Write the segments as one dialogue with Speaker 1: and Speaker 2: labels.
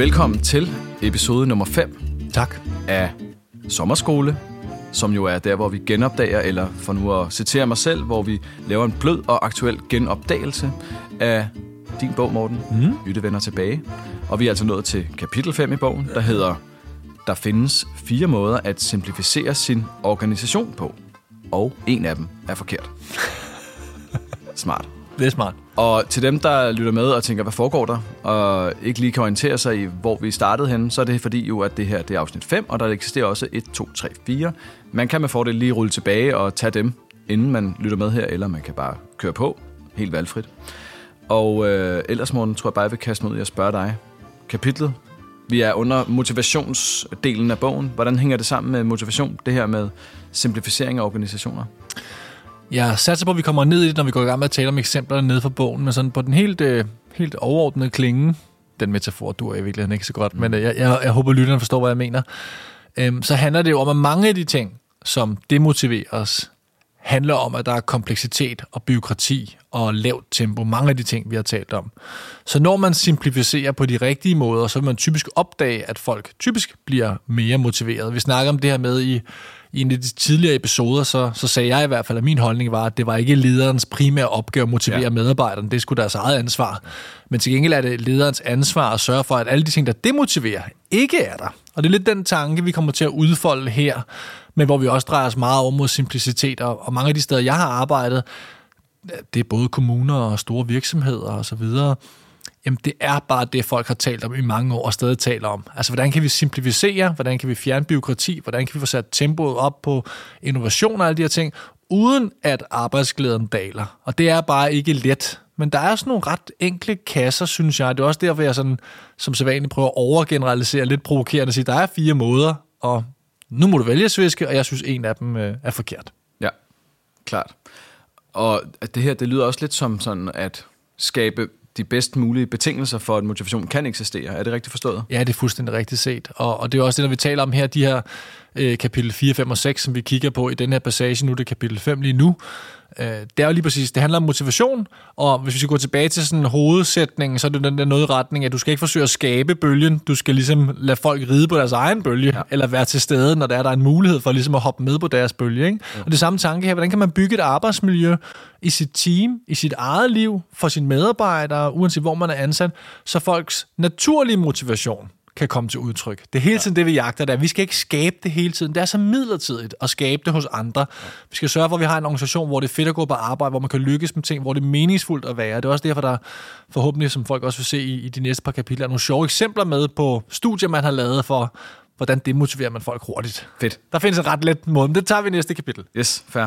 Speaker 1: Velkommen til episode nummer 5
Speaker 2: Tak.
Speaker 1: af Sommerskole, som jo er der, hvor vi genopdager, eller for nu at citere mig selv, hvor vi laver en blød og aktuel genopdagelse af din bog, Morten. Mm. Jytte vender tilbage. Og vi er altså nået til kapitel 5 i bogen, der hedder Der findes fire måder at simplificere sin organisation på. Og en af dem er forkert. Smart.
Speaker 2: Det er smart.
Speaker 1: Og til dem, der lytter med og tænker, hvad foregår der, og ikke lige kan orientere sig i, hvor vi startede henne, så er det fordi jo, at det her det er afsnit 5, og der eksisterer også 1, 2, 3, 4. Man kan med fordel lige rulle tilbage og tage dem, inden man lytter med her, eller man kan bare køre på, helt valgfrit. Og øh, ellers, Morten, tror jeg bare, jeg vil kaste mig ud i at spørge dig. Kapitlet, vi er under motivationsdelen af bogen. Hvordan hænger det sammen med motivation, det her med simplificering af organisationer?
Speaker 2: Jeg satser på, at vi kommer ned i det, når vi går i gang med at tale om eksemplerne nede fra bogen, men sådan på den helt, øh, helt overordnede klinge, den metafor du er i virkeligheden ikke så godt, mm. men øh, jeg, jeg, jeg håber, lytterne forstår, hvad jeg mener, øhm, så handler det jo om, at mange af de ting, som demotiverer os, handler om, at der er kompleksitet og byråkrati og lavt tempo. Mange af de ting, vi har talt om. Så når man simplificerer på de rigtige måder, så vil man typisk opdage, at folk typisk bliver mere motiveret. Vi snakker om det her med i, i en af de tidligere episoder, så, så sagde jeg i hvert fald, at min holdning var, at det var ikke lederens primære opgave at motivere ja. medarbejderne. Det skulle deres eget ansvar. Men til gengæld er det lederens ansvar at sørge for, at alle de ting, der demotiverer, ikke er der. Og det er lidt den tanke, vi kommer til at udfolde her, men hvor vi også drejer os meget over mod simplicitet. Og, og mange af de steder, jeg har arbejdet, det er både kommuner og store virksomheder og så videre, jamen det er bare det, folk har talt om i mange år og stadig taler om. Altså, hvordan kan vi simplificere? Hvordan kan vi fjerne byråkrati? Hvordan kan vi få sat tempoet op på innovation og alle de her ting, uden at arbejdsglæden daler? Og det er bare ikke let. Men der er sådan nogle ret enkle kasser, synes jeg. Det er også derfor, jeg sådan, som sædvanligt prøver at overgeneralisere lidt provokerende og sige, der er fire måder, og nu må du vælge sviske, og jeg synes, en af dem øh, er forkert.
Speaker 1: Ja, klart. Og det her, det lyder også lidt som sådan at skabe de bedst mulige betingelser for, at motivation kan eksistere. Er det rigtigt forstået?
Speaker 2: Ja, det er fuldstændig rigtigt set. Og, og det er også det, når vi taler om her, de her øh, kapitel 4, 5 og 6, som vi kigger på i den her passage, nu er det kapitel 5 lige nu, øh, det er jo lige præcis, det handler om motivation, og hvis vi skal gå tilbage til sådan hovedsætningen, så er det den der noget retning, at du skal ikke forsøge at skabe bølgen, du skal ligesom lade folk ride på deres egen bølge, ja. eller være til stede, når der er, der er en mulighed for ligesom at hoppe med på deres bølge. Ikke? Ja. Og det samme tanke her, hvordan kan man bygge et arbejdsmiljø i sit team, i sit eget liv, for sine medarbejdere, uanset hvor man er ansat, så folks naturlige motivation kan komme til udtryk. Det er hele tiden ja. det, vi jagter der. Vi skal ikke skabe det hele tiden. Det er så midlertidigt at skabe det hos andre. Vi skal sørge for, at vi har en organisation, hvor det er fedt at gå på arbejde, hvor man kan lykkes med ting, hvor det er meningsfuldt at være. Det er også derfor, der forhåbentlig, som folk også vil se i, i de næste par kapitler, nogle sjove eksempler med på studier, man har lavet for, hvordan det motiverer man folk hurtigt.
Speaker 1: Fedt.
Speaker 2: Der findes en ret let måde, men det tager vi i næste kapitel.
Speaker 1: Yes, fair.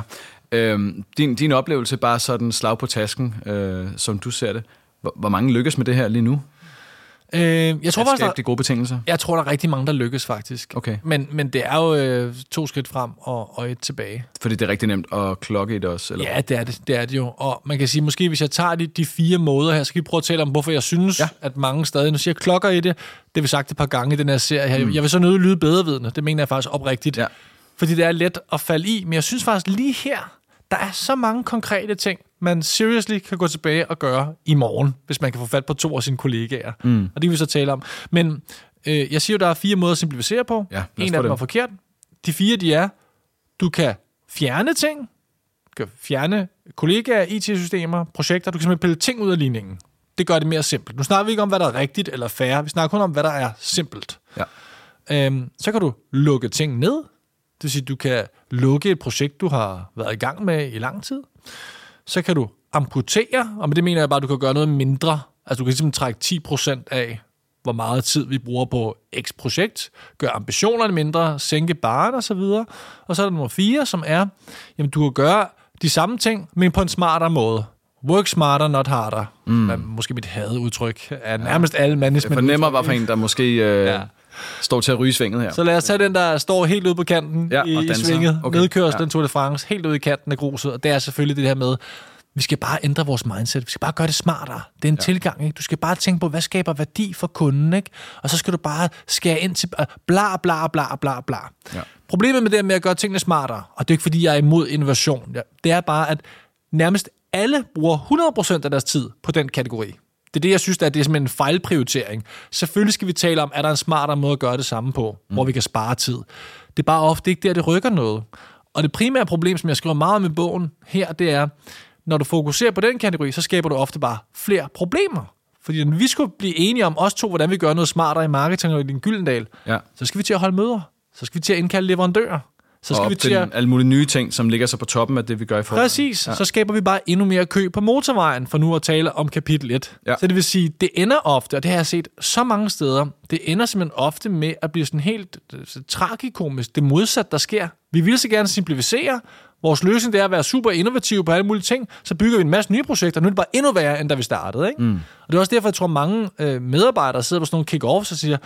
Speaker 1: Øhm, din, din oplevelse, bare sådan slag på tasken, øh, som du ser det. Hvor, hvor mange lykkes med det her lige nu?
Speaker 2: Øh, jeg tror
Speaker 1: at
Speaker 2: faktisk, der,
Speaker 1: de gode betingelser?
Speaker 2: jeg tror, der er rigtig mange, der lykkes faktisk.
Speaker 1: Okay.
Speaker 2: Men, men det er jo øh, to skridt frem og, og et tilbage.
Speaker 1: Fordi det er rigtig nemt at klokke i det også? Eller?
Speaker 2: Ja, det er det, det er det jo. Og man kan sige, måske hvis jeg tager de, de fire måder her, så skal vi prøve at tale om, hvorfor jeg synes, ja. at mange stadig, nu siger klokker i det, det har vi sagt et par gange i den her serie her. Mm. Jeg vil så nødt lyde bedrevidende, det mener jeg faktisk oprigtigt.
Speaker 1: Ja.
Speaker 2: Fordi det er let at falde i, men jeg synes faktisk lige her, der er så mange konkrete ting, man seriously kan gå tilbage og gøre i morgen, hvis man kan få fat på to af sine kollegaer. Mm. Og det vil vi så tale om. Men øh, jeg siger jo, der er fire måder at simplificere på.
Speaker 1: Ja,
Speaker 2: en af dem er forkert. De fire, de er, du kan fjerne ting, du kan fjerne kollegaer, IT-systemer, projekter, du kan simpelthen pille ting ud af ligningen. Det gør det mere simpelt. Nu snakker vi ikke om, hvad der er rigtigt eller fair. Vi snakker kun om, hvad der er simpelt.
Speaker 1: Ja.
Speaker 2: Øhm, så kan du lukke ting ned. Det vil sige, du kan lukke et projekt, du har været i gang med i lang tid. Så kan du amputere, og med det mener jeg bare, at du kan gøre noget mindre. Altså du kan simpelthen trække 10% af, hvor meget tid vi bruger på X projekt, gøre ambitionerne mindre, sænke baren osv. Og så er der nummer 4, som er, jamen du kan gøre de samme ting, men på en smartere måde. Work smarter, not harder. Mm. Måske mit hadeudtryk er nærmest alle
Speaker 1: Jeg
Speaker 2: management.
Speaker 1: fornemmer, hvad for en, der måske øh,
Speaker 2: Ja.
Speaker 1: Står til at ryge svinget her.
Speaker 2: Så lad os tage den, der står helt ude på kanten
Speaker 1: Ja,
Speaker 2: i,
Speaker 1: og
Speaker 2: i svinget.
Speaker 1: Okay.
Speaker 2: Nedkørslen,
Speaker 1: ja.
Speaker 2: Tour de France, helt ude i kanten af gruset. Og det er selvfølgelig det her med, vi skal bare ændre vores mindset. Vi skal bare gøre det smartere. Det er en ja. tilgang. Ikke? Du skal bare tænke på, hvad skaber værdi for kunden. Ikke? Og så skal du bare skære ind til øh, bla bla bla bla bla.
Speaker 1: Ja.
Speaker 2: Problemet med det med at gøre tingene smartere, og det er ikke fordi, jeg er imod innovation, ja, det er bare, at nærmest alle bruger 100% af deres tid på den kategori. Det er det, jeg synes, er, det er simpelthen en fejlprioritering. Selvfølgelig skal vi tale om, er der en smartere måde at gøre det samme på, mm. hvor vi kan spare tid. Det er bare ofte ikke der, det rykker noget. Og det primære problem, som jeg skriver meget om i bogen her, det er, når du fokuserer på den kategori, så skaber du ofte bare flere problemer. Fordi når vi skulle blive enige om os to, hvordan vi gør noget smartere i marketing og i din Gyldendal,
Speaker 1: Ja.
Speaker 2: så skal vi til at holde møder. Så skal vi til at indkalde leverandører. Så skal vi til at...
Speaker 1: alle mulige nye ting, som ligger så på toppen af det, vi gør i forvejen.
Speaker 2: Præcis, ja. så skaber vi bare endnu mere kø på motorvejen, for nu at tale om kapitel 1.
Speaker 1: Ja.
Speaker 2: Så det vil sige, det ender ofte, og det har jeg set så mange steder, det ender simpelthen ofte med at blive sådan helt øh, så tragikomisk. Det modsatte, der sker. Vi vil så gerne simplificere. Vores løsning det er at være super innovative på alle mulige ting. Så bygger vi en masse nye projekter. Nu er det bare endnu værre, end da vi startede. Ikke? Mm. Og det er også derfor, jeg tror, mange øh, medarbejdere sidder på sådan nogle kick-offs og siger,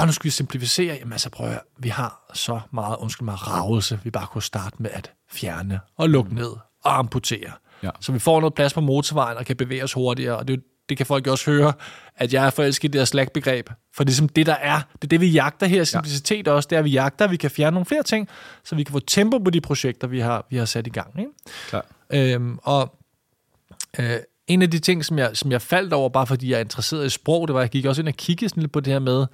Speaker 2: åh, nu skal vi simplificere. Jamen altså, prøv at vi har så meget, undskyld mig, ravelse, vi bare kunne starte med at fjerne og lukke ned og amputere.
Speaker 1: Ja.
Speaker 2: Så vi får noget plads på motorvejen og kan bevæge os hurtigere, og det, det kan folk også høre, at jeg er forelsket i det her Slack-begreb. For det er ligesom det, der er. Det er det, vi jagter her. Simplicitet også, det er, at vi jagter, at vi kan fjerne nogle flere ting, så vi kan få tempo på de projekter, vi har, vi har sat i gang. Ikke?
Speaker 1: Klar.
Speaker 2: Øhm, og øh, en af de ting, som jeg, som jeg faldt over, bare fordi jeg er interesseret i sprog, det var, at jeg gik også ind og kiggede sådan lidt på det her med,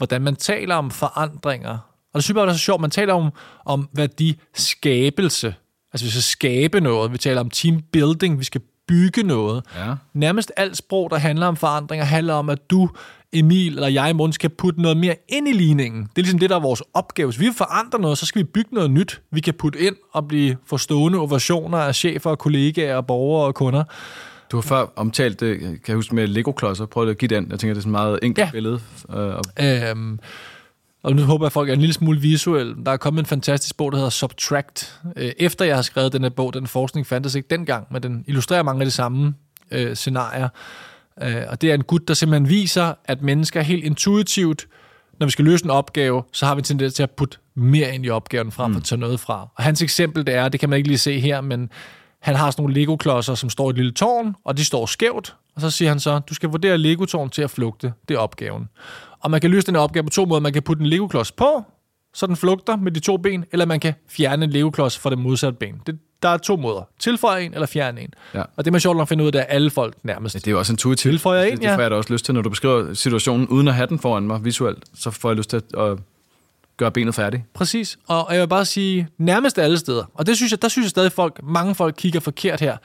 Speaker 2: hvordan man taler om forandringer. Og det synes jeg bare, det er så sjovt. Man taler om, om værdiskabelse. Altså vi skal skabe noget. Vi taler om team building. Vi skal bygge noget.
Speaker 1: Ja.
Speaker 2: Nærmest alt sprog, der handler om forandringer, handler om, at du, Emil eller jeg, Måns, skal putte noget mere ind i ligningen. Det er ligesom det, der er vores opgave. Hvis vi vil forandre noget, så skal vi bygge noget nyt, vi kan putte ind og blive forstående ovationer af chefer, kollegaer, borgere og kunder.
Speaker 1: Du har før omtalt det, kan jeg huske, med Lego-klodser. Prøv at give den. Jeg tænker, det er sådan et meget enkelt
Speaker 2: Ja.
Speaker 1: billede. Øh, og
Speaker 2: Øhm, og nu håber jeg, at folk er en lille smule visuelle. Der er kommet en fantastisk bog, der hedder Subtract. Øh, efter jeg har skrevet den her bog, den forskning fandtes ikke dengang, men den illustrerer mange af de samme øh, scenarier. Øh, og det er en gut, der simpelthen viser, at mennesker helt intuitivt, når vi skal løse en opgave, så har vi en tendens til at putte mere ind i opgaven frem for at tage noget fra. Og hans eksempel, det er, det kan man ikke lige se her, men han har sådan nogle Lego-klodser, som står i et lille tårn, og de står skævt. Og så siger han så, du skal vurdere Lego-tårn til at flugte. Det er opgaven. Og man kan løse den her opgave på to måder. Man kan putte en Lego-klods på, så den flugter med de to ben, eller man kan fjerne en Lego-klods fra det modsatte ben. Det, der er to måder. Tilføje en eller fjerne en.
Speaker 1: Ja.
Speaker 2: Og det man sjovt nok finder ud af, det er alle folk nærmest.
Speaker 1: det er jo også intuitivt.
Speaker 2: Tilføjer en,
Speaker 1: det, det
Speaker 2: ja.
Speaker 1: får jeg da også lyst til, når du beskriver situationen, uden at have den foran mig visuelt, så får jeg lyst til at gøre benet færdigt.
Speaker 2: Præcis. Og jeg vil bare sige, nærmest alle steder. Og det synes jeg, der synes jeg stadig, folk, mange folk kigger forkert her.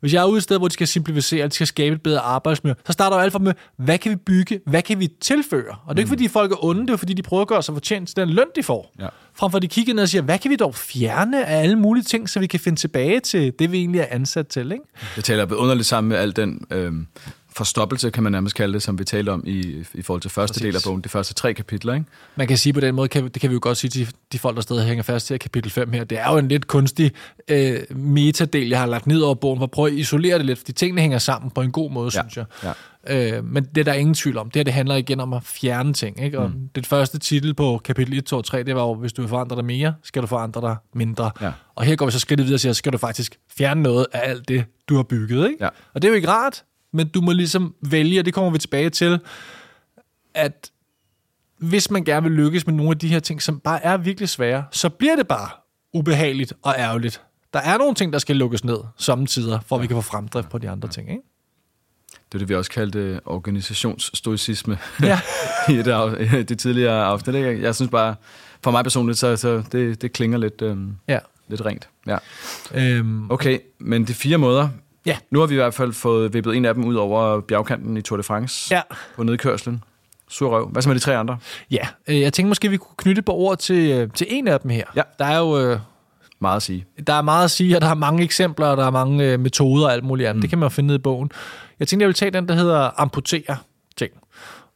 Speaker 2: Hvis jeg er ude et sted, hvor de skal simplificere, de skal skabe et bedre arbejdsmiljø, så starter jeg alt for med, hvad kan vi bygge, hvad kan vi tilføre? Og det er ikke, fordi folk er onde, det er fordi, de prøver at gøre sig fortjent til den løn, de får.
Speaker 1: Ja.
Speaker 2: Frem for at de kigger ned og siger, hvad kan vi dog fjerne af alle mulige ting, så vi kan finde tilbage til det, vi egentlig er ansat til, ikke?
Speaker 1: Det taler underligt sammen med al den øh, forstoppelse, kan man nærmest kalde det, som vi taler om i, i forhold til første
Speaker 2: Præcis.
Speaker 1: del af bogen, de første tre kapitler. Ikke?
Speaker 2: Man kan sige på den måde, kan, det kan vi jo godt sige til de, de folk, der stadig hænger fast til kapitel 5 her. Det er jo en lidt kunstig øh, metadel, jeg har lagt ned over bogen, for at prøve at isolere det lidt, fordi tingene hænger sammen på en god måde,
Speaker 1: Ja,
Speaker 2: synes jeg.
Speaker 1: ja.
Speaker 2: Øh, men det er der ingen tvivl om. Det her det handler igen om at fjerne ting. Ikke? Og mm. det første titel på kapitel 1, 2 og 3, det var jo, hvis du vil forandre dig mere, skal du forandre dig mindre.
Speaker 1: Ja.
Speaker 2: Og her går vi så skridtet videre og siger, skal du faktisk fjerne noget af alt det, du har bygget. Ikke?
Speaker 1: Ja.
Speaker 2: Og det er jo ikke rart, men du må ligesom vælge, og det kommer vi tilbage til, at hvis man gerne vil lykkes med nogle af de her ting, som bare er virkelig svære, så bliver det bare ubehageligt og ærgerligt. Der er nogle ting, der skal lukkes ned samtidig, for at vi kan få fremdrift på de andre ting. Ikke?
Speaker 1: Det er det, vi også kaldte organisationsstoicisme
Speaker 2: Ja.
Speaker 1: i det, det tidligere afsnit. Ikke? Jeg synes bare, for mig personligt, så, så det, det klinger lidt, øh,
Speaker 2: ja.
Speaker 1: lidt rent. Ja.
Speaker 2: Øhm,
Speaker 1: Okay, men de fire måder.
Speaker 2: Ja.
Speaker 1: Nu har vi i hvert fald fået vippet en af dem ud over bjergkanten i Tour de France
Speaker 2: ja.
Speaker 1: på nedkørslen. Sur røv. Hvad så med de tre andre?
Speaker 2: Ja, øh, jeg tænkte måske, vi kunne knytte par ord til, øh, til en af dem her.
Speaker 1: Ja.
Speaker 2: Der er jo øh,
Speaker 1: Meget at sige.
Speaker 2: der er meget at sige, og der er mange eksempler, og der er mange øh, metoder og alt muligt andet. Mm. Det kan man jo finde i bogen. Jeg tænkte, jeg vil tage den, der hedder amputere ting.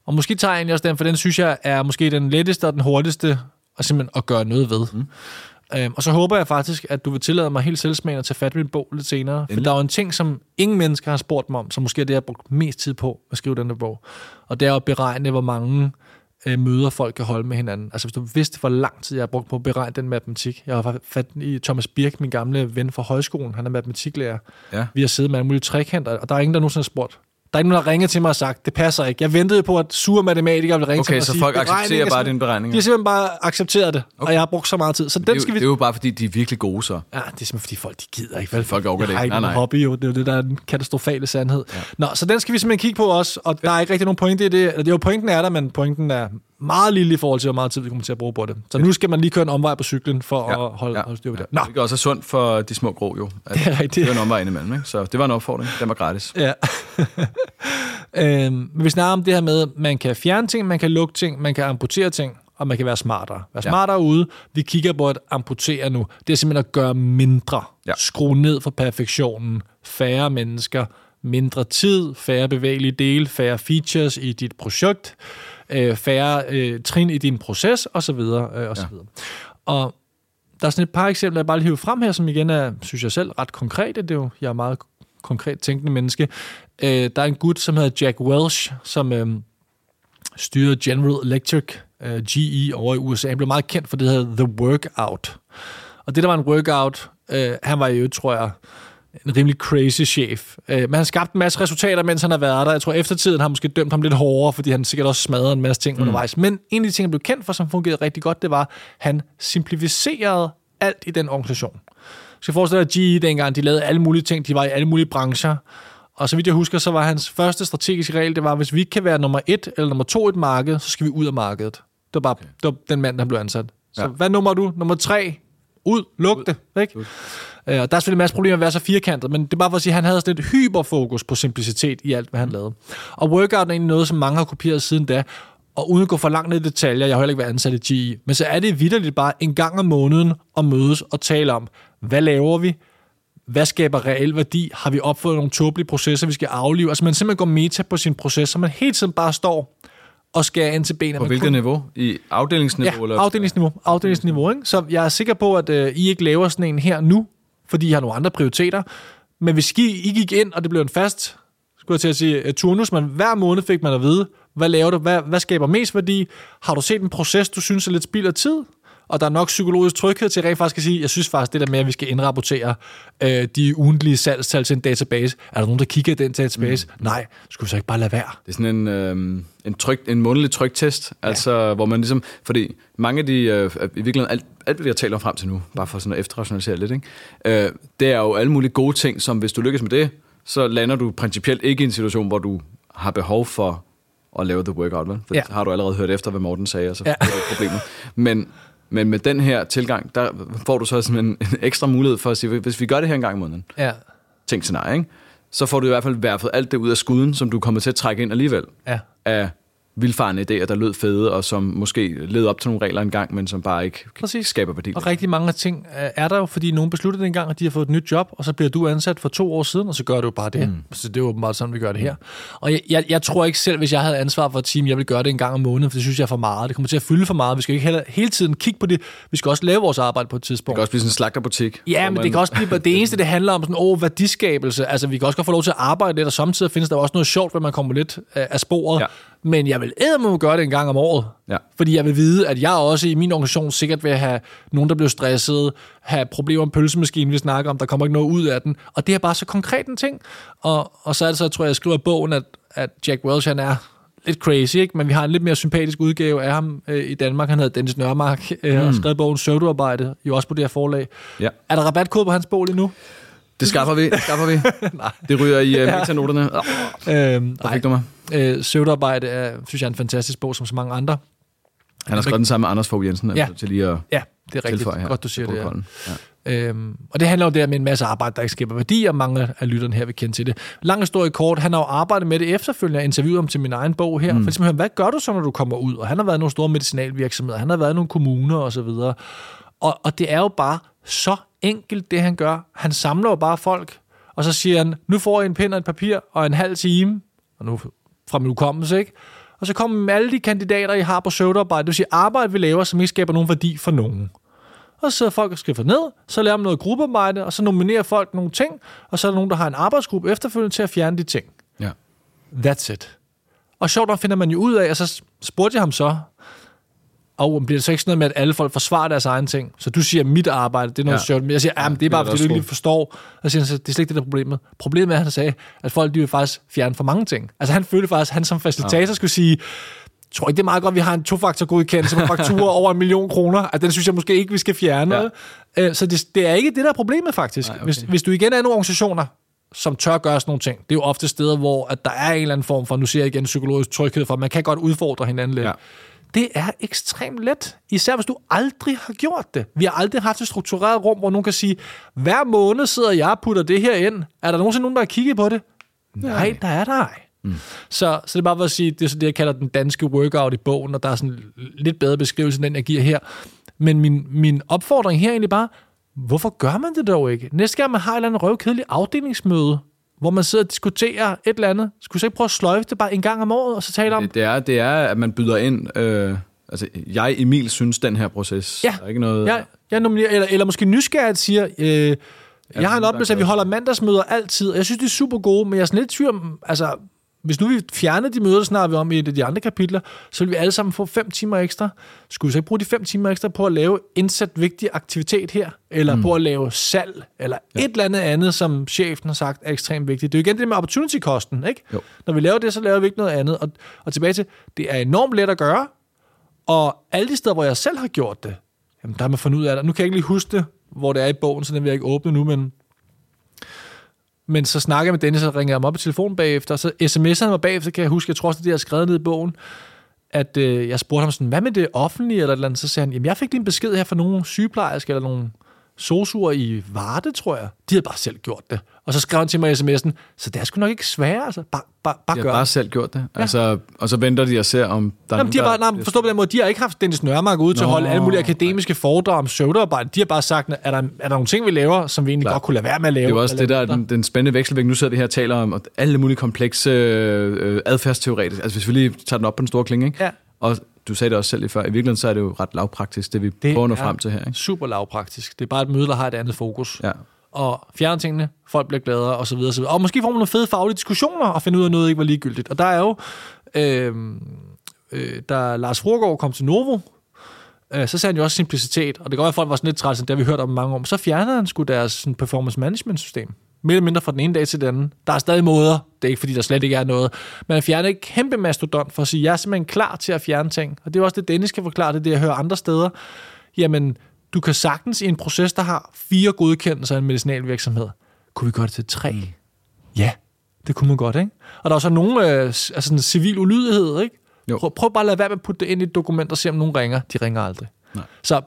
Speaker 2: Og måske tager jeg egentlig også den, for den synes jeg er måske den letteste og den hurtigste og simpelthen at gøre noget ved. Mm. Øhm, og så håber jeg faktisk, at du vil tillade mig helt selvsmagende at tage fat i min bog lidt senere. For
Speaker 1: Endelig.
Speaker 2: der er jo en ting, som ingen mennesker har spurgt mig om, som måske er det, jeg har brugt mest tid på at skrive den der bog. Og det er at beregne, hvor mange øh, møder folk kan holde med hinanden. Altså hvis du vidste, hvor lang tid jeg har brugt på at beregne den matematik. Jeg har fat i Thomas Birk, min gamle ven fra højskolen. Han er matematiklærer.
Speaker 1: Ja.
Speaker 2: Vi har siddet med alle mulige trekanter, og der er ingen, der nogensinde har spurgt, Der er ikke nogen, der ringer til mig og sagt, det passer ikke. Jeg ventede på, at sure matematikere ville ringe
Speaker 1: Okay,
Speaker 2: til mig og
Speaker 1: så
Speaker 2: sige,
Speaker 1: folk
Speaker 2: "Beregningen
Speaker 1: accepterer
Speaker 2: er
Speaker 1: bare
Speaker 2: sådan."
Speaker 1: dine beregninger?
Speaker 2: De har simpelthen bare accepteret det, okay. og jeg har brugt så meget tid. Så den
Speaker 1: Det er,
Speaker 2: skal
Speaker 1: jo,
Speaker 2: vi...
Speaker 1: det er jo bare, fordi de er virkelig gode så.
Speaker 2: Ja, det er simpelthen, fordi folk de gider ikke. Vel?
Speaker 1: Folk orker det ikke. Nej, nej.
Speaker 2: hobby, jo. Det er jo det, der er den katastrofale sandhed. Ja. Nå, så den skal vi simpelthen kigge på også, og der er ikke rigtig nogen pointe i det. Jo pointen er der, men pointen er meget lille i forhold til, hvor meget tid vi kommer til at bruge på det. Så nu skal man lige køre en omvej på cyklen for ja. at holde, ja. holde styr på det. Nå,
Speaker 1: Det er også sundt for de små grå jo. At
Speaker 2: det er rigtigt.
Speaker 1: Er en omvej indimellem, ikke? Så det var en opfordring. Den var gratis.
Speaker 2: Ja. øhm, men vi snakker om det her med, at man kan fjerne ting, man kan lukke ting, man kan amputere ting, og man kan være smartere. Være
Speaker 1: Ja.
Speaker 2: smartere ude. Vi kigger på at amputere nu. Det er simpelthen at gøre mindre.
Speaker 1: Ja.
Speaker 2: Skrue ned for perfektionen. Færre mennesker. Mindre tid. Færre bevægelige dele. Færre features i dit projekt. Øh, færre øh, trin i din proces, osv. Øh, og, så
Speaker 1: Ja.
Speaker 2: videre. og der er sådan et par eksempler, jeg bare lige hiver frem her, som igen er, synes jeg selv, ret konkrete. Det er jo, jeg er meget konkret tænkende menneske. Øh, der er en gut, som hedder Jack Welch, som øh, styrer General Electric, øh, GE, over i USA. Han blev meget kendt for det, der hedder The Workout. Og det, der var en workout, øh, han var jo, tror jeg, en rimelig crazy chef. Øh, men han skabte en masse resultater, mens han har været der. Jeg tror, eftertiden har måske dømt ham lidt hårdere, fordi han sikkert også smadrede en masse ting mm. undervejs. Men en af de ting, han blev kendt for, som fungerede rigtig godt, det var, at han simplificerede alt i den organisation. Så jeg forestiller dig, at GE dengang, de lavede alle mulige ting, de var i alle mulige brancher. Og så vidt jeg husker, så var hans første strategiske regel, det var, hvis vi ikke kan være nummer et eller nummer to i et marked, så skal vi ud af markedet. Det var bare okay. det var den mand, der blev ansat. Så
Speaker 1: Ja.
Speaker 2: hvad nummer er du? Nummer tre? Ud, luk det, ikke? Øh, og der er selvfølgelig en masse problemer med at være så firkantet, men det er bare for at sige, at han havde sådan et hyperfokus på simplicitet i alt, hvad han lavede. Og workout er egentlig noget, som mange har kopieret siden da, og uden at gå for langt ned i detaljer, jeg har heller ikke været ansat i GE, men så er det vidderligt bare en gang om måneden at mødes og tale om, hvad laver vi, hvad skaber reel værdi? Har vi opfundet nogle tåbelige processer, vi skal aflive? Altså man simpelthen går meta på sin proces, så man hele tiden bare står og skærer ind til benet.
Speaker 1: På hvilket
Speaker 2: kun-
Speaker 1: niveau? I afdelingsniveau?
Speaker 2: Ja,
Speaker 1: eller?
Speaker 2: afdelingsniveau. afdelingsniveau ikke? Så jeg er sikker på, at øh, I ikke laver sådan en her nu, fordi I har nogle andre prioriteter. Men hvis I, I gik ind, og det blev en fast, skulle jeg til at sige, uh, turnus, men hver måned fik man at vide, hvad laver du, hvad, hvad skaber mest værdi? Har du set en proces, du synes er lidt spild af tid? Og der er nok psykologisk tryghed til rent faktisk at sige, jeg synes faktisk, det der med, at vi skal indrapportere øh, de ugentlige salgstal til en database. Er der nogen, der kigger i den database? Mm. Nej, skulle vi så ikke bare lade være?
Speaker 1: Det er sådan en, øh, en, tryk, en månedlig tryktest, ja. altså hvor man ligesom, fordi mange af de, øh, i virkeligheden alt, alt hvad vi har talt om frem til nu, bare for sådan at efterrationalisere lidt, ikke? Øh, det er jo alle mulige gode ting, som hvis du lykkes med det, så lander du principielt ikke i en situation, hvor du har behov for at lave the workout, vel? For
Speaker 2: Ja.
Speaker 1: har du allerede hørt efter, hvad Morten sagde, og så
Speaker 2: Ja.
Speaker 1: ja. problemer. Men, men med den her tilgang, der får du så sådan en, en ekstra mulighed for at sige, hvis vi gør det her en gang i måneden,
Speaker 2: Ja,
Speaker 1: tænk scenarie, ikke? så får du i hvert fald værfet alt det ud af skuden, som du kommer til at trække ind alligevel
Speaker 2: ja.
Speaker 1: af vildfarende idéer, der lød fede, og som måske led op til nogle regler engang, men som bare ikke
Speaker 2: Præcis.
Speaker 1: skaber værdi.
Speaker 2: Og rigtig mange ting øh, er der jo, fordi nogen besluttede engang, at de har fået et nyt job, og så bliver du ansat for to år siden, og så gør du bare det. Mm. Så det er jo åbenbart sådan, vi gør det her. Og jeg, jeg, jeg tror ikke selv, hvis jeg havde ansvar for et team, jeg vil gøre det en gang om måneden, for det synes jeg er for meget. Det kommer til at fylde for meget. Vi skal ikke heller, hele tiden kigge på det. Vi skal også lave vores arbejde på et
Speaker 1: Det
Speaker 2: tidspunkt.
Speaker 1: kan også blive sådan en slagterbutik.
Speaker 2: Ja, men
Speaker 1: man-
Speaker 2: det kan også blive, det eneste, det handler om sådan, åh, værdiskabelse. Altså, vi kan også godt få lov til at arbejde lidt, og samtidig findes der også noget sjovt, hvor man kommer lidt øh, af sporet.
Speaker 1: Ja.
Speaker 2: Men jeg vil eddermame gøre det en gang om året.
Speaker 1: Ja.
Speaker 2: Fordi jeg vil vide, at jeg også i min organisation sikkert vil have nogen, der bliver stresset, have problemer med pølsemaskinen, vi snakker om, der kommer ikke noget ud af den. Og det er bare så konkret en ting. Og, og så er det så, tror jeg, jeg skriver i bogen, at, at Jack Welch, han er lidt crazy, ikke? men vi har en lidt mere sympatisk udgave af ham øh, i Danmark. Han hedder Dennis Nørmark, øh, mm. og skrevet bogen Søvdearbejde, jo også på det her forlag.
Speaker 1: Ja.
Speaker 2: Er der rabatkode på hans bog lige nu?
Speaker 1: Det skaffer vi. Det, skaffer vi. det ryger i uh, metanoterne. Oh,
Speaker 2: Øhm,
Speaker 1: der fik du mig.
Speaker 2: Øh, Søvdearbejde er, synes jeg, er en fantastisk bog, som så mange andre.
Speaker 1: Han har skrevet den sammen med Anders Fogh Jensen,
Speaker 2: Ja.
Speaker 1: ja. til lige at
Speaker 2: Ja, det er rigtigt.
Speaker 1: her.
Speaker 2: Godt, du siger det. Ja.
Speaker 1: Ja.
Speaker 2: Øhm, og det handler jo der med en masse arbejde, der ikke skaber værdi, og mange af lytterne her vil kende til det. Lang historie kort, han har jo arbejdet med det efterfølgende. Jeg interviewede ham til min egen bog her. Mm. For ligesom, hvad gør du så, når du kommer ud? Og han har været i nogle store medicinalvirksomheder, han har været i nogle kommuner og så videre. Og, og det er jo bare så enkelt, det han gør. Han samler jo bare folk, og så siger han, nu får jeg en pind og et papir og en halv time, og nu fra min hukommelse, ikke? Og så kommer alle de kandidater, I har på søvdearbejde. Det vil sige arbejde, vi laver, som ikke skaber nogen værdi for nogen. Og så sidder folk og skriver ned, så laver man noget gruppearbejde, og så nominerer folk nogle ting, og så er der nogen, der har en arbejdsgruppe efterfølgende til at fjerne de ting.
Speaker 1: Ja.
Speaker 2: That's it. Og sjovt nok finder man jo ud af, og så spurgte jeg ham så, og bliver det så ikke sådan noget med, at alle folk forsvarer deres egen ting? Så du siger, mit arbejde, det er noget
Speaker 1: Ja.
Speaker 2: ja. sjovt. Men jeg siger, ja, men det er bare, fordi du ikke lige forstår. Og så siger han, så, det er slet ikke det, der er problemet. Problemet er, at han sagde, at folk de vil faktisk fjerne for mange ting. Altså han følte faktisk, at han som facilitator skulle sige, jeg tror ikke, det er meget godt, at vi har en tofaktor godkendelse på fakturer over en million kroner. At den synes jeg måske ikke, vi skal fjerne.
Speaker 1: Ja.
Speaker 2: Ja. Øh, Så det, det er ikke det, der er problemet faktisk.
Speaker 1: Nej, okay.
Speaker 2: hvis, hvis du igen er nogle organisationer, som tør gøre sådan nogle ting. Det er jo ofte steder, hvor at der er en eller anden form for, nu siger jeg igen, psykologisk tryghed, for man kan godt udfordre hinanden lidt.
Speaker 1: Ja.
Speaker 2: Det er ekstremt let, især hvis du aldrig har gjort det. Vi har aldrig haft et struktureret rum, hvor nogen kan sige, hver måned sidder jeg og putter det her ind. Er der nogensinde nogen, der har kigget på det? Nej, Nej der er der ej. Mm. Så, så det er bare for at sige, det er så det, jeg kalder den danske workout i bogen, og der er sådan lidt bedre beskrivelse, end den jeg giver her. Men min, min opfordring her er egentlig bare, hvorfor gør man det dog ikke? Næste gang man har et eller andet røvkedeligt afdelingsmøde, hvor man sidder og diskuterer et eller andet, skulle så ikke prøve at sløjfe det bare en gang om året, og så tale om,
Speaker 1: Det, det, er, det er, at man byder ind... Øh, altså, jeg, Emil, synes, den her proces...
Speaker 2: Ja.
Speaker 1: Der er ikke noget...
Speaker 2: Jeg, jeg nominerer, eller, eller måske nysgerrigt siger, øh, jeg har en oplevelse, at vi holder mandagsmøder altid, og jeg synes, det er super gode, men jeg er sådan lidt tvivl om, altså, hvis nu vi fjernede de møder, der snakker vi om i et af de andre kapitler, så vil vi alle sammen få fem timer ekstra. Skulle vi så ikke bruge de fem timer ekstra på at lave indsat vigtig aktivitet her? Eller mm. på at lave salg? Eller ja. et eller andet andet, som chefen har sagt er ekstremt vigtigt. Det er jo igen det med opportunity-kosten, ikke?
Speaker 1: Jo.
Speaker 2: Når vi laver det, så laver vi ikke noget andet. Og, og tilbage til, det er enormt let at gøre, og alle de steder, hvor jeg selv har gjort det, jamen, der har man fundet ud af det. Nu kan jeg ikke lige huske det, hvor det er i bogen, så den vil jeg ikke åbne nu, men men så snakker jeg med Dennis, og ringer ham op i telefonen bagefter, og så sms'er han mig bagefter, kan jeg huske, jeg tror også, det har skrevet ned i bogen, at øh, jeg spurgte ham sådan, hvad med det offentlige, eller et eller andet, så sagde han, jamen jeg fik lige en besked her fra nogle sygeplejersker, eller nogle sosuer i Varde, tror jeg. De havde bare selv gjort det. Og så skrev han til mig i sms'en, så det er sgu nok ikke svært, altså. Bare, bare, bare
Speaker 1: De
Speaker 2: gør
Speaker 1: har bare
Speaker 2: det.
Speaker 1: selv gjort det. Altså, og så venter de og ser, om der er
Speaker 2: Jamen, de har bare,
Speaker 1: der...
Speaker 2: nej, forstå på den måde, de har ikke haft Dennis Nørmark ude til at
Speaker 1: Nå,
Speaker 2: holde alle mulige akademiske foredrag om pseudoarbejde. De har bare sagt, er der, er der nogle ting, vi laver, som vi egentlig
Speaker 1: Klar.
Speaker 2: godt kunne lade være med at lave?
Speaker 1: Det er jo også
Speaker 2: eller
Speaker 1: det, der er den, den spændende vekselvægt. Nu sidder vi her og taler om at alle mulige komplekse øh, adfærdsteoretiske. Altså hvis vi lige tager den op på den store klinge, ikke?
Speaker 2: Ja.
Speaker 1: Og du sagde det også selv lige før. I virkeligheden så er det jo ret lavpraktisk, det vi det prøver at nå frem til her. Ikke?
Speaker 2: super lavpraktisk. Det er bare et møde, der har et andet fokus.
Speaker 1: Ja.
Speaker 2: Og fjerne tingene, folk bliver gladere, og så videre, og måske får man nogle fede faglige diskussioner, og finde ud af, noget ikke var ligegyldigt. Og der er jo, øh, øh, da Lars Frogård kom til Novo, øh, så sagde han jo også simplicitet, og det kan godt være, at folk var sådan lidt træt, det har vi hørt om mange år, men så fjernede han sgu deres sådan, performance management system. Mere eller mindre fra den ene dag til den anden. Der er stadig måder, det er ikke fordi, der slet ikke er noget, men han fjernede et kæmpe mastodont for at sige, jeg er simpelthen klar til at fjerne ting. Og det er også det, Dennis kan forklare, det det, jeg hører andre steder. Jamen, du kan sagtens i en proces, der har fire godkendelser af en medicinalvirksomhed, kunne vi gøre det til tre? Mm. Ja, det kunne man godt, ikke? Og der er så nogle øh, altså sådan civil ulydighed, ikke?
Speaker 1: Jo.
Speaker 2: Prøv, prøv bare at lade være med at putte det ind i et dokument og se, om nogen ringer. De ringer aldrig.
Speaker 1: Nej.
Speaker 2: Så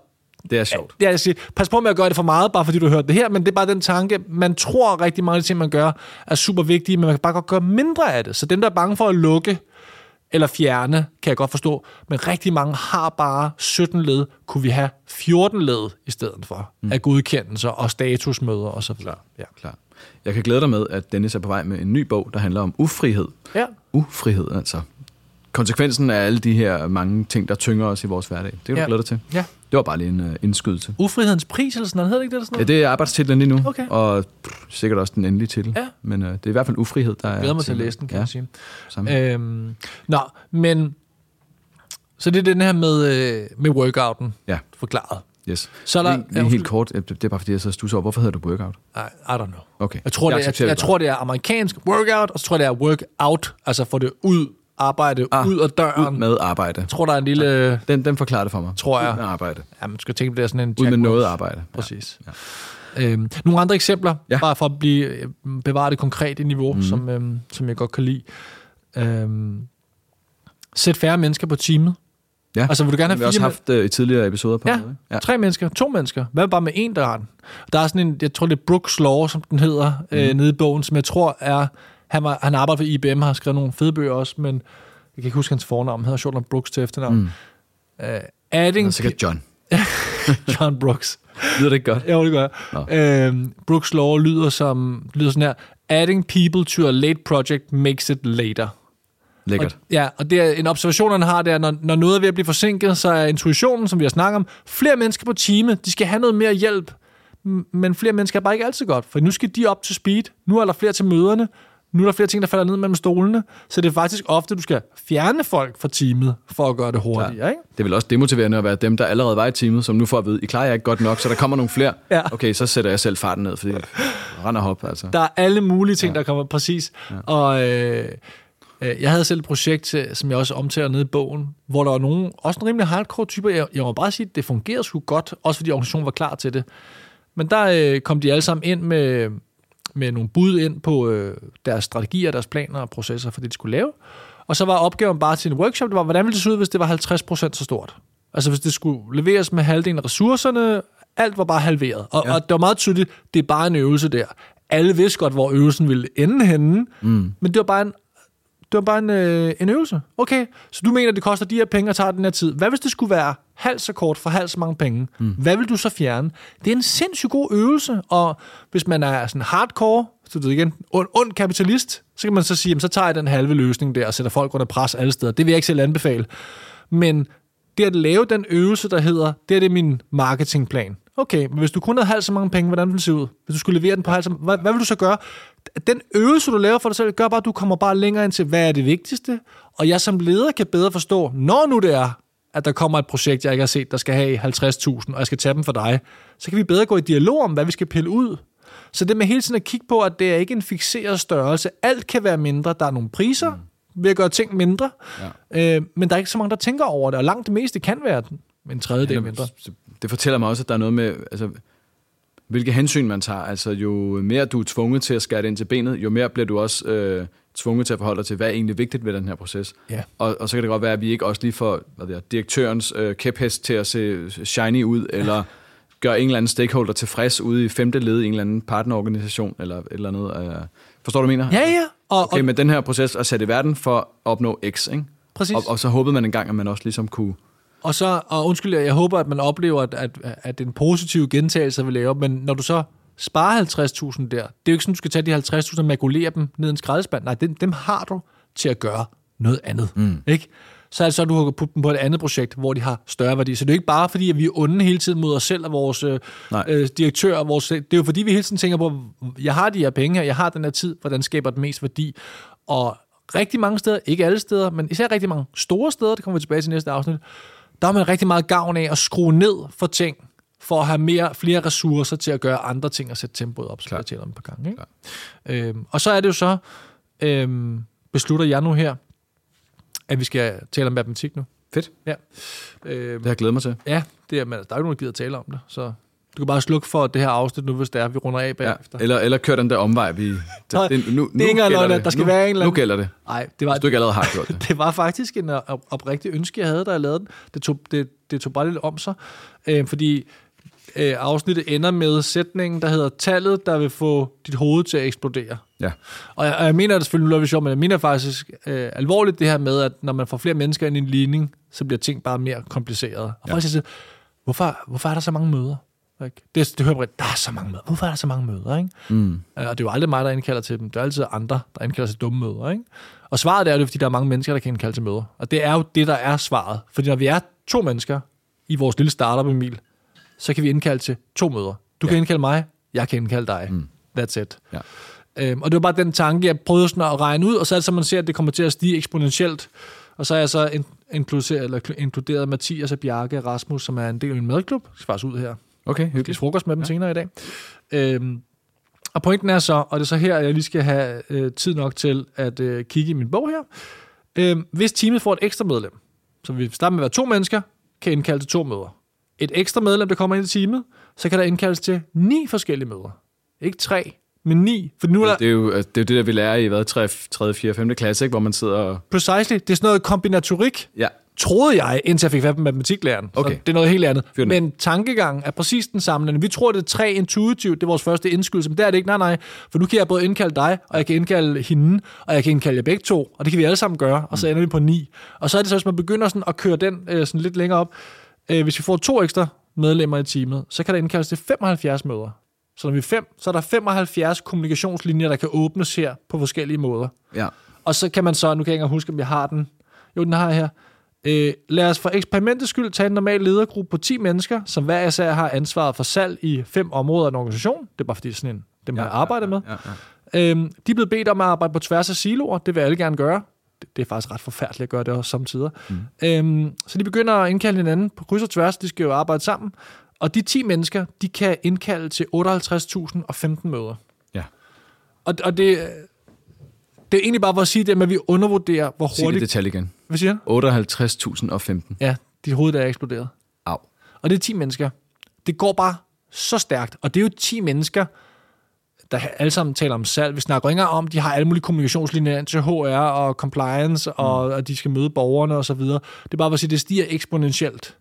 Speaker 1: Det er sjovt.
Speaker 2: Ja, jeg siger, pas på med at gøre det for meget, bare fordi du har hørt det her, men det er bare den tanke, man tror rigtig mange af de ting, man gør, er super vigtige, men man kan bare godt gøre mindre af det. Så dem, der er bange for at lukke eller fjerne, kan jeg godt forstå, men rigtig mange har bare 17 led, kunne vi have 14 led i stedet for, mm. af godkendelser og statusmøder og så videre. Ja.
Speaker 1: Klar. Jeg kan glæde dig med, at Dennis er på vej med en ny bog, der handler om ufrihed.
Speaker 2: ja.
Speaker 1: Ufrihed, altså. Konsekvensen af alle de her mange ting, der tynger os i vores hverdag. Det kan du
Speaker 2: Ja.
Speaker 1: glæde dig til.
Speaker 2: ja.
Speaker 1: Det var bare lige en uh, indskydelse.
Speaker 2: Ufrihedens pris, eller sådan noget, hedder det ikke det? Eller sådan
Speaker 1: Ja,
Speaker 2: noget?
Speaker 1: det er arbejdstitlen lige nu,
Speaker 2: Okay.
Speaker 1: og pff, sikkert også den endelige titel.
Speaker 2: Ja.
Speaker 1: Men uh, det er i hvert fald ufrihed, der er...
Speaker 2: Jeg glæder mig til at læse den, kan
Speaker 1: ja,
Speaker 2: man sige.
Speaker 1: Samme.
Speaker 2: Øhm, nå, men så det er den her med, øh, med workouten
Speaker 1: Ja.
Speaker 2: forklaret.
Speaker 1: Yes.
Speaker 2: Så er der-
Speaker 1: lige,
Speaker 2: ja,
Speaker 1: lige helt kort, det er bare fordi, jeg så stusser over, hvorfor hedder du workout?
Speaker 2: I, I don't know.
Speaker 1: Okay.
Speaker 2: Jeg tror, det, jeg,
Speaker 1: accepterer
Speaker 2: jeg, jeg
Speaker 1: bare.
Speaker 2: tror, det er amerikansk workout, og så tror jeg, det er workout, altså få det ud, arbejde
Speaker 1: Ah,
Speaker 2: ud af døren.
Speaker 1: Ud med arbejde.
Speaker 2: Jeg tror, der er en lille...
Speaker 1: Den, den forklarer det for mig.
Speaker 2: Tror jeg.
Speaker 1: Ud med arbejde.
Speaker 2: Ja, man skal tænke på det er sådan en...
Speaker 1: Ud med
Speaker 2: Jack
Speaker 1: noget arbejde.
Speaker 2: Præcis. Ja. Øhm, nogle andre eksempler,
Speaker 1: Ja.
Speaker 2: ja. bare for at blive, øh, bevare det konkrete niveau,
Speaker 1: Mhm.
Speaker 2: mm. som, øhm, som jeg godt kan lide. Øhm, sæt færre mennesker på teamet.
Speaker 1: Ja.
Speaker 2: Altså, vil du gerne
Speaker 1: Det
Speaker 2: have
Speaker 1: har vi
Speaker 2: fire
Speaker 1: også haft uh, i tidligere episoder på.
Speaker 2: Ja,
Speaker 1: ikke?
Speaker 2: ja. Tre mennesker, to mennesker. Hvad bare med en, der har den? Der er sådan en, jeg tror det er Brooks Law, som den hedder, mm. øh, nede i bogen, som jeg tror er, han, var, han arbejder for IBM, har skrevet nogle fede bøger også, men jeg kan ikke huske hans fornavn, han hedder Jordan Brooks til efternavn. Mm. Uh, adding
Speaker 1: er sikkert John.
Speaker 2: John Brooks.
Speaker 1: Lyder det ikke godt?
Speaker 2: Ja, det gør jeg. Øhm, Brooks Law lyder, som, lyder sådan her. Adding people to a late project makes it later.
Speaker 1: Lækkert.
Speaker 2: Og, ja, og det er en observation, han har, det er, når, når noget er ved at blive forsinket, så er intuitionen, som vi har snakket om, flere mennesker på teamet, de skal have noget mere hjælp, men flere mennesker er bare ikke altid godt, for nu skal de op til speed, nu er der flere til møderne, Nu er der flere ting, der falder ned mellem stolene, så det er faktisk ofte, du skal fjerne folk fra teamet for at gøre det hurtigere. Ikke?
Speaker 1: Det vel også demotiverende at være dem, der allerede var i teamet, som nu får at vide, I klarer jer ikke godt nok, så der kommer nogle flere.
Speaker 2: Ja.
Speaker 1: Okay, så sætter jeg selv farten ned, fordi render hop, altså.
Speaker 2: Der er alle mulige ting, ja. der kommer præcis. Ja. Og øh, øh, jeg havde selv et projekt, øh, som jeg også omtaler nede i bogen, hvor der var nogle, også en rimelig hardcore typer. Jeg, jeg må bare sige, at det fungerede sgu godt, også fordi organisationen var klar til det. Men der øh, kom de alle sammen ind med, med nogle bud ind på øh, deres strategier, deres planer og processer for det, de skulle lave. Og så var opgaven bare til en workshop, det var, hvordan ville det se ud, hvis det var 50% så stort? Altså hvis det skulle leveres med halvdelen af ressourcerne, alt var bare halveret. Og, ja. og det var meget tydeligt, det er bare en øvelse der. Alle vidste godt, hvor øvelsen ville ende henne, mm. men det var bare en det var bare en, øh, en øvelse. Okay, så du mener, det koster de her penge og tager den her tid. Hvad hvis det skulle være halvt så kort for halvt så mange penge? Mm. Hvad vil du så fjerne? Det er en sindssygt god øvelse, og hvis man er sådan hardcore, så du igen, ond, ond kapitalist, så kan man så sige, jamen, så tager jeg den halve løsning der og sætter folk under pres alle steder. Det vil jeg ikke selv anbefale. Men det at lave den øvelse, der hedder, det er det min marketingplan. Okay, men hvis du kun havde halvt så mange penge, hvordan ville det se ud? Hvis du skulle levere den på halvt så hvad, hvad vil du så gøre? Den øvelse, du laver for dig selv, gør bare, at du kommer bare længere ind til, hvad er det vigtigste? Og jeg som leder kan bedre forstå, når nu det er, at der kommer et projekt, jeg ikke har set, der skal have 50.000, og jeg skal tage dem for dig, så kan vi bedre gå i dialog om, hvad vi skal pille ud. Så det med hele tiden at kigge på, at det er ikke en fixeret størrelse. Alt kan være mindre. Der er nogle priser mm. ved at gøre ting mindre, ja. øh, men der er ikke så mange, der tænker over det, og langt det meste kan være en tredjedel ja, mindre
Speaker 1: det fortæller mig også, at der er noget med, altså, hvilke hensyn man tager. Altså, jo mere du er tvunget til at skære det ind til benet, jo mere bliver du også øh, tvunget til at forholde dig til, hvad er egentlig vigtigt ved den her proces.
Speaker 2: Ja.
Speaker 1: Og, og så kan det godt være, at vi ikke også lige får hvad det er, direktørens øh, kæphest til at se shiny ud, eller gøre en eller anden stakeholder tilfreds ude i femte led i en eller anden partnerorganisation, eller et eller andet. Øh. Forstår du, mener?
Speaker 2: Ja, ja.
Speaker 1: Og, okay, med den her proces er sat i verden for at opnå X, ikke?
Speaker 2: Præcis.
Speaker 1: Og, og så håbede man engang, at man også ligesom kunne
Speaker 2: og så, og undskyld, jeg håber, at man oplever, at, at, at det en positiv gentagelse, vi laver, men når du så sparer 50.000 der, det er jo ikke sådan, du skal tage de 50.000 og makulere dem ned i en skraldespand. Nej, dem, dem har du til at gøre noget andet. Mm. Ikke? Så er det så, du har putte dem på et andet projekt, hvor de har større værdi. Så det er jo ikke bare fordi, at vi er onde hele tiden mod os selv og vores øh, øh direktør. Og vores, det er jo fordi, vi hele tiden tænker på, jeg har de her penge her, jeg har den her tid, hvordan skaber det mest værdi. Og rigtig mange steder, ikke alle steder, men især rigtig mange store steder, det kommer vi tilbage til næste afsnit, der har man rigtig meget gavn af at skrue ned for ting, for at have mere, flere ressourcer til at gøre andre ting og sætte tempoet op, som jeg taler om et par gange. Ikke? Øhm, og så er det jo så, øhm, beslutter jeg nu her, at vi skal tale om matematik nu.
Speaker 1: Fedt.
Speaker 2: Ja.
Speaker 1: Øhm, det har jeg glædet mig til.
Speaker 2: Ja, det er, men der er ikke nogen, der gider at tale om det, så du kan bare slukke for det her afsnit nu, hvis det er, vi runder af bagefter.
Speaker 1: Ja, eller, eller kør den der omvej. Vi,
Speaker 2: det, det, nu, det er ikke engang der skal
Speaker 1: nu,
Speaker 2: være en eller anden...
Speaker 1: Nu gælder det.
Speaker 2: Nej, det var,
Speaker 1: hvis du ikke allerede har gjort det.
Speaker 2: det var faktisk en op, oprigtig ønske, jeg havde, da jeg lavede den. Det tog, det, det tog bare lidt om sig, øh, fordi øh, afsnittet ender med sætningen, der hedder tallet, der vil få dit hoved til at eksplodere.
Speaker 1: Ja.
Speaker 2: Og jeg, og jeg mener det selvfølgelig lidt sjovt, men jeg mener faktisk øh, alvorligt det her med, at når man får flere mennesker ind i en ligning, så bliver ting bare mere komplicerede. Og ja. faktisk siger, hvorfor, hvorfor er der så mange møder? Ikke? Det, det hører jeg, der er så mange møder. Hvorfor er der så mange møder? Ikke? Mm. Og det er jo aldrig mig, der indkalder til dem. Det er altid andre, der indkalder til dumme møder. Ikke? Og svaret er jo, fordi der er mange mennesker, der kan indkalde til møder. Og det er jo det, der er svaret. Fordi når vi er to mennesker i vores lille startup Emil, så kan vi indkalde til to møder. Du ja. kan indkalde mig, jeg kan indkalde dig. Mm. That's it. Ja. Øhm, og det var bare den tanke, jeg prøvede sådan at regne ud, og så så, man ser, at det kommer til at stige eksponentielt. Og så er jeg så inkluderet, eller inkluderet Mathias og Bjarke og Rasmus, som er en del af min madklub. Jeg skal faktisk ud her
Speaker 1: Okay, hyggeligt.
Speaker 2: frokost med dem ja. senere i dag. Øhm, og pointen er så, og det er så her, jeg lige skal have øh, tid nok til at øh, kigge i min bog her. Øhm, hvis teamet får et ekstra medlem, så vi starter med at være to mennesker, kan indkalde til to møder. Et ekstra medlem, der kommer ind i teamet, så kan der indkaldes til ni forskellige møder. Ikke tre, men ni. For nu er der...
Speaker 1: det, er jo, det er jo det, der vi lærer i hvad, 3., 3., 4., 5. klasse, ikke? hvor man sidder og...
Speaker 2: Precisely. Det er sådan noget kombinatorik.
Speaker 1: Ja
Speaker 2: troede jeg, indtil jeg fik fat på matematiklæreren.
Speaker 1: Okay.
Speaker 2: Så det er noget helt andet. Fyrne. Men tankegangen er præcis den samme. Vi tror, det er tre intuitivt. Det er vores første indskydelse, men det er det ikke. Nej, nej. For nu kan jeg både indkalde dig, og jeg kan indkalde hende, og jeg kan indkalde jer begge to. Og det kan vi alle sammen gøre. Og så mm. ender vi på ni. Og så er det så, hvis man begynder sådan at køre den øh, sådan lidt længere op. Øh, hvis vi får to ekstra medlemmer i teamet, så kan der indkaldes til 75 møder. Så når vi er fem, så er der 75 kommunikationslinjer, der kan åbnes her på forskellige måder.
Speaker 1: Ja.
Speaker 2: Og så kan man så, nu kan jeg ikke huske, om jeg har den. Jo, den har jeg her Øh, lad os for eksperimentets skyld tage en normal ledergruppe på 10 mennesker, som hver især har ansvaret for salg i fem områder af en organisation. Det er bare fordi, det sådan en, dem ja, jeg arbejder ja, med. Ja, Øhm, de er blevet bedt om at arbejde på tværs af siloer. Det vil alle gerne gøre. Det, er faktisk ret forfærdeligt at gøre det også samtidig. Mm. Øhm, så de begynder at indkalde hinanden på kryds og tværs. De skal jo arbejde sammen. Og de 10 mennesker, de kan indkalde til 58.015 møder.
Speaker 1: Ja.
Speaker 2: Og, og det, det er egentlig bare for at sige det, at vi undervurderer, hvor
Speaker 1: Sig det
Speaker 2: hurtigt...
Speaker 1: detalje igen.
Speaker 2: Hvad siger du?
Speaker 1: 58.015.
Speaker 2: Ja, dit hoved der er eksploderet.
Speaker 1: Au.
Speaker 2: Og det er 10 mennesker. Det går bare så stærkt. Og det er jo 10 mennesker, der alle sammen taler om salg. Vi snakker ikke om, de har alle mulige kommunikationslinjer til HR og compliance, mm. og at de skal møde borgerne osv. Det er bare for at sige, det stiger eksponentielt.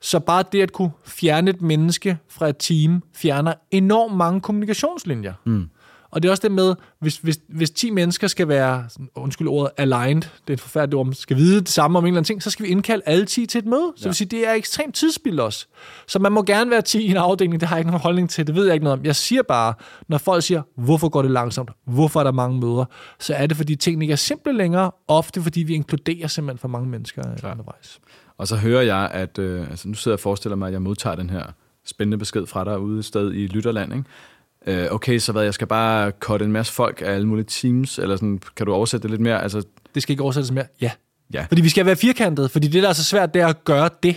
Speaker 2: Så bare det at kunne fjerne et menneske fra et team, fjerner enormt mange kommunikationslinjer.
Speaker 1: Mm.
Speaker 2: Og det er også det med, hvis, hvis, hvis 10 mennesker skal være, sådan, undskyld ordet, aligned, det er et forfærdeligt ord, skal vide det samme om en eller anden ting, så skal vi indkalde alle 10 til et møde. Så ja. vil sige, det er ekstremt tidsspil også. Så man må gerne være 10 i en afdeling, det har jeg ikke nogen holdning til, det ved jeg ikke noget om. Jeg siger bare, når folk siger, hvorfor går det langsomt, hvorfor er der mange møder, så er det, fordi tingene ikke er simple længere, ofte fordi vi inkluderer simpelthen for mange mennesker Klar. undervejs.
Speaker 1: Og så hører jeg, at øh, altså nu sidder jeg og forestiller mig, at jeg modtager den her spændende besked fra dig ude et sted i Lytterland, ikke? Øh, okay, så hvad, jeg skal bare cutte en masse folk af alle mulige teams, eller sådan, kan du oversætte det lidt mere? Altså,
Speaker 2: Det skal ikke oversættes mere. Ja.
Speaker 1: ja,
Speaker 2: Fordi vi skal være firkantede, fordi det, der er så svært, det er at gøre det.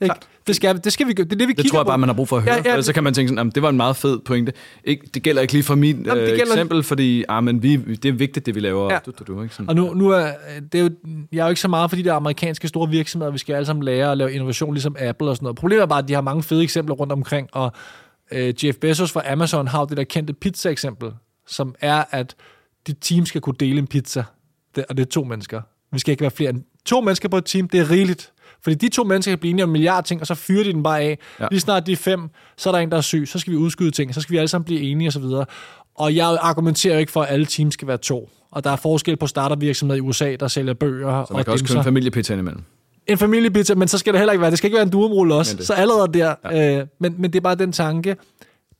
Speaker 2: Ikke? Det skal, det skal vi gøre. Det er det, vi
Speaker 1: det tror jeg
Speaker 2: på.
Speaker 1: bare, man har brug for at høre.
Speaker 2: Ja,
Speaker 1: Ja. Ellers så kan man tænke sådan, "Jamen, det var en meget fed pointe. Ikke, det gælder ikke lige for min
Speaker 2: Jamen,
Speaker 1: øh, eksempel, fordi ah, men vi, det er vigtigt, det vi laver.
Speaker 2: Ja.
Speaker 1: Du, du, du, ikke? Sådan.
Speaker 2: Og nu, nu er, det er jo, jeg er jo ikke så meget for de der amerikanske store virksomheder, vi skal alle sammen lære at lave innovation, ligesom Apple og sådan noget. Problemet er bare, at de har mange fede eksempler rundt omkring, og øh, Jeff Bezos fra Amazon har jo det der kendte pizza-eksempel, som er, at dit team skal kunne dele en pizza, det, og det er to mennesker. Vi skal ikke være flere end to mennesker på et team, det er rigeligt. Fordi de to mennesker kan blive enige om en milliard ting, og så fyrer de den bare af. Ja. Lige snart de er fem, så er der en, der er syg, så skal vi udskyde ting, så skal vi alle sammen blive enige osv. Og jeg argumenterer jo ikke for, at alle teams skal være to. Og der er forskel på startup-virksomheder i USA, der sælger bøger
Speaker 1: så man
Speaker 2: og
Speaker 1: kan også
Speaker 2: dimser.
Speaker 1: købe en familiepizza imellem.
Speaker 2: En familiepizza, men så skal det heller ikke være, det skal ikke være en duumrulle også.
Speaker 1: Det-
Speaker 2: Så allerede der, ja. øh, men, men det er bare den tanke,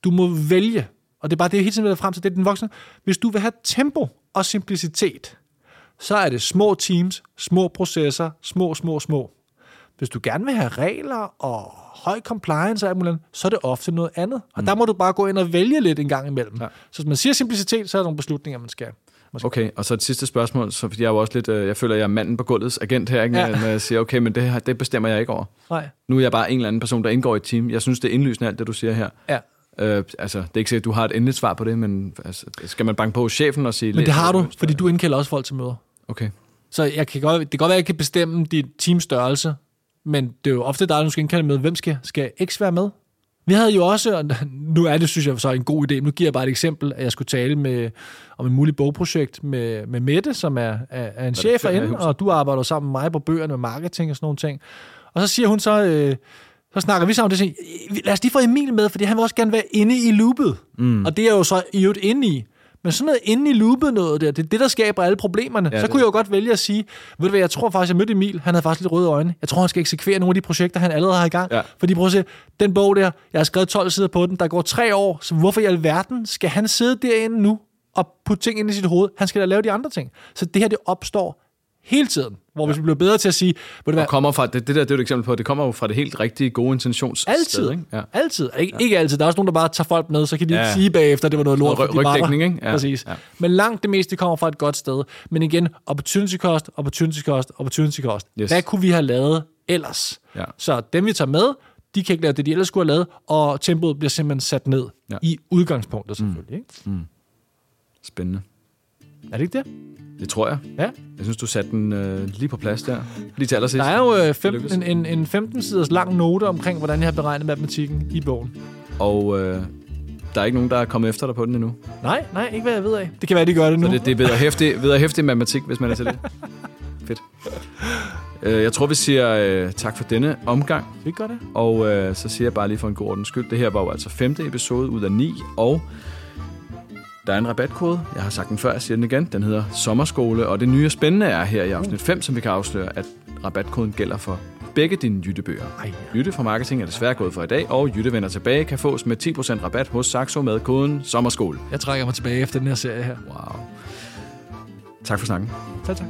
Speaker 2: du må vælge, og det er bare det, jeg hele tiden vil frem til, det er den voksne. Hvis du vil have tempo og simplicitet, så er det små teams, små processer, små, små, små. Hvis du gerne vil have regler og høj compliance og muligt, så er det ofte noget andet. Og mm. der må du bare gå ind og vælge lidt en gang imellem. Ja. Så hvis man siger simplicitet, så er der nogle beslutninger, man skal. Skal.
Speaker 1: Okay, og så et sidste spørgsmål, så fordi jeg er jo også lidt, øh, jeg føler, jeg er manden på gulvets agent her, ikke?
Speaker 2: Ja.
Speaker 1: Når jeg siger, okay, men det, her, det bestemmer jeg ikke over.
Speaker 2: Nej.
Speaker 1: Nu er jeg bare en eller anden person, der indgår i et team. Jeg synes, det er indlysende alt det, du siger her.
Speaker 2: Ja.
Speaker 1: Øh, altså, det er ikke sikkert, at du har et endeligt svar på det, men altså, skal man banke på chefen og sige...
Speaker 2: Men det har du, fordi du indkalder også folk til møder.
Speaker 1: Okay.
Speaker 2: Så jeg kan godt, det kan godt være, at jeg kan bestemme dit teams størrelse, men det er jo ofte dig, der skal indkalde med, hvem skal, skal X være med? Vi havde jo også, og nu er det, synes jeg, så en god idé, nu giver jeg bare et eksempel, at jeg skulle tale med, om en mulig bogprojekt med, med Mette, som er, er, er en chef herinde, og du arbejder sammen med mig på bøgerne med marketing og sådan nogle ting. Og så siger hun så, øh, så snakker vi sammen om det, og siger, lad os lige få Emil med, fordi han vil også gerne være inde i loopet. Mm. Og det er jo så i øvrigt inde i. Men sådan noget inde i loopet noget der, det er det, der skaber alle problemerne. Ja, så
Speaker 1: det-
Speaker 2: kunne jeg jo godt vælge at sige, ved du hvad, jeg tror faktisk, jeg mødte Emil, han havde faktisk lidt røde øjne. Jeg tror, han skal eksekvere nogle af de projekter, han allerede har i gang.
Speaker 1: Ja.
Speaker 2: Fordi prøv at se, den bog der, jeg har skrevet 12 sider på den, der går tre år, så hvorfor i alverden skal han sidde derinde nu og putte ting ind i sit hoved? Han skal da lave de andre ting. Så det her, det opstår hele tiden. Hvor hvis vi bliver bedre til at sige, hvad,
Speaker 1: Og kommer fra, det, det der det er et eksempel på, det kommer jo fra det helt rigtige gode intentions
Speaker 2: Altid.
Speaker 1: Ikke? Ja.
Speaker 2: Altid. Ikke, ja. ikke altid. Der er også nogen, der bare tager folk med, så kan de ja.
Speaker 1: Ja.
Speaker 2: ikke sige bagefter, at det var noget lort.
Speaker 1: Noget rygdækning, ikke? Ja.
Speaker 2: Præcis.
Speaker 1: Ja.
Speaker 2: Men langt det meste kommer fra et godt sted. Men igen, opportunity cost, opportunity cost, opportunity cost.
Speaker 1: Yes.
Speaker 2: Hvad kunne vi have lavet ellers?
Speaker 1: Ja.
Speaker 2: Så dem, vi tager med, de kan ikke lave det, de ellers skulle have lavet, og tempoet bliver simpelthen sat ned
Speaker 1: Ja.
Speaker 2: i udgangspunktet selvfølgelig. Ikke?
Speaker 1: Spændende.
Speaker 2: Er det ikke det?
Speaker 1: Det tror jeg.
Speaker 2: Ja.
Speaker 1: Jeg synes, du satte den øh, lige på plads der. Lige til allersidst.
Speaker 2: Der er jo øh,
Speaker 1: Det
Speaker 2: 15,
Speaker 1: lykkedes.
Speaker 2: en, en, en 15-siders lang note omkring, hvordan jeg har beregnet matematikken i bogen.
Speaker 1: Og øh, der er ikke nogen, der er kommet efter dig på den endnu.
Speaker 2: Nej, nej, ikke hvad jeg ved af. Det kan være, de gør det nu.
Speaker 1: Så det, det er at hæftig, at hæftig matematik, hvis man er til det. Fedt. Øh, Jeg tror, vi siger øh, tak for denne omgang.
Speaker 2: Vi gøre det?
Speaker 1: Og øh, så siger jeg bare lige for en god ordens skyld, det her var jo altså femte episode ud af ni, og der er en rabatkode. Jeg har sagt den før, jeg siger den igen. Den hedder Sommerskole, og det nye og spændende er her i afsnit 5, som vi kan afsløre, at rabatkoden gælder for begge dine Jytte-bøger. Jytte fra Marketing er desværre gået for i dag, og Jytte vender tilbage kan fås med 10% rabat hos Saxo med koden Sommerskole.
Speaker 2: Jeg trækker mig tilbage efter den her serie her.
Speaker 1: Wow. Tak for snakken.
Speaker 2: Tak, tak.